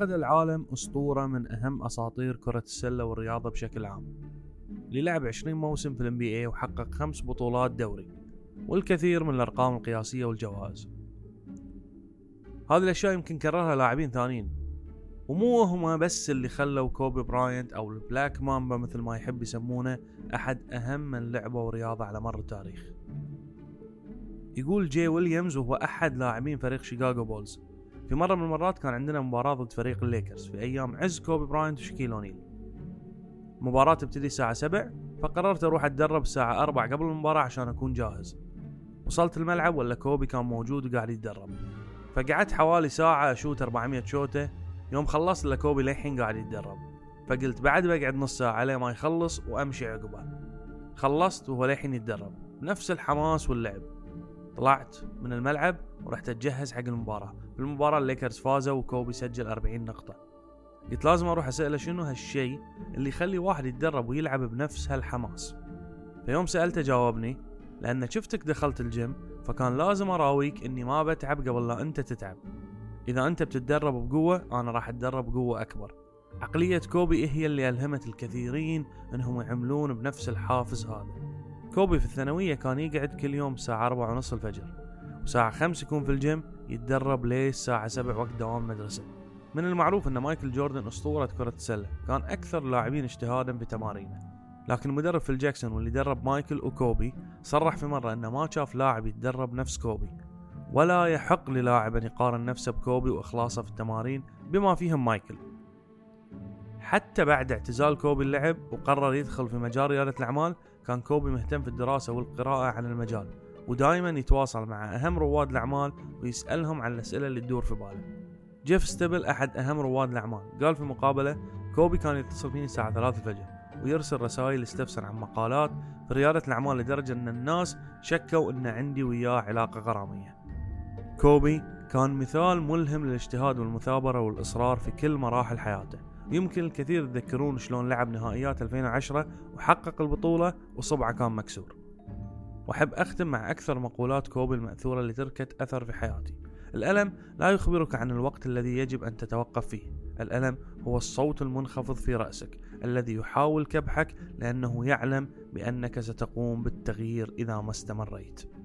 فقد العالم أسطورة من أهم أساطير كرة السلة والرياضة بشكل عام. لعب 20 موسم في ال NBA وحقق خمس بطولات دوري والكثير من الأرقام القياسية والجوائز. هذه الأشياء يمكن كررها لاعبين ثانيين ومو هما بس اللي خلوا كوبي براينت أو ال Black Mamba مثل ما يحب يسمونه أحد أهم من لعبوا رياضة على مر التاريخ. يقول جي ويليامز وهو أحد لاعبين فريق شيكاغو بولز في مرة من المرات كان عندنا مباراة ضد فريق الليكرز. في أيام عز كوبي براينت وشكيل أونيل. المباراة تبتدي الساعة 7 فقررت أروح أتدرب الساعة 4 قبل المباراة عشان أكون جاهز. وصلت الملعب ولا كوبي كان موجود وقاعد يتدرب. فقعدت حوالي ساعة أشوت 400 شوتة. يوم خلصت إلا كوبي للحين قاعد يتدرب. فقلت بعد بقعد نص ساعة عليه ما يخلص وأمشي عقبه. خلصت وهو للحين يتدرب. نفس الحماس واللعب. طلعت من الملعب ورحت أتجهز حق المباراة. في المباراة الليكرز فازوا وكوبي سجل 40 نقطة. قلت لازم أروح أسأله شنو هالشيء اللي يخلي واحد يتدرب ويلعب بنفس هالحماس. فيوم سألته جاوبني لأن شفتك دخلت الجيم فكان لازم أراويك إني ما بتعب قبل لا أنت تتعب. إذا أنت بتتدرب بقوة أنا راح أتدرب بقوة أكبر. عقلية كوبي هي اللي ألهمت الكثيرين أنهم يعملون بنفس الحافز هذا. كوبي في الثانوية كان يقعد كل يوم الساعة أربعة ونص الفجر وساعة خمس يكون في الجيم يتدرب ليه الساعة سبع وقت دوام مدرسة. من المعروف أن مايكل جوردن أسطورة كرة السلة كان أكثر اللاعبين اجتهادا بتمارينه لكن المدرب فيل جاكسون واللي درب مايكل وكوبي صرح في مرة أنه ما شاف لاعب يتدرب نفس كوبي ولا يحق للاعب أن يقارن نفسه بكوبي وإخلاصه في التمارين بما فيهم مايكل. حتى بعد اعتزال كوبي اللعب وقرر يدخل في مجال ريادة الأعمال كان كوبي مهتم في الدراسة والقراءة عن المجال ودائما يتواصل مع أهم رواد الأعمال ويسألهم عن الأسئلة اللي تدور في باله. جيف ستيبل أحد أهم رواد الأعمال قال في مقابلة كوبي كان يتصل فيني الساعة 3 الفجر ويرسل رسائل يستفسر عن مقالات في ريادة الأعمال لدرجة أن الناس شكوا أن عندي وياه علاقة غرامية. كوبي كان مثال ملهم للاجتهاد والمثابرة والإصرار في كل مراحل حياته. يمكن الكثير يتذكرون شلون لعب نهائيات 2010 وحقق البطولة وصبعه كان مكسور. وأحب أختم مع أكثر مقولات كوبي المأثورة اللي تركت أثر في حياتي. الألم لا يخبرك عن الوقت الذي يجب أن تتوقف فيه. الألم هو الصوت المنخفض في رأسك الذي يحاول كبحك لأنه يعلم بأنك ستقوم بالتغيير إذا ما استمريت.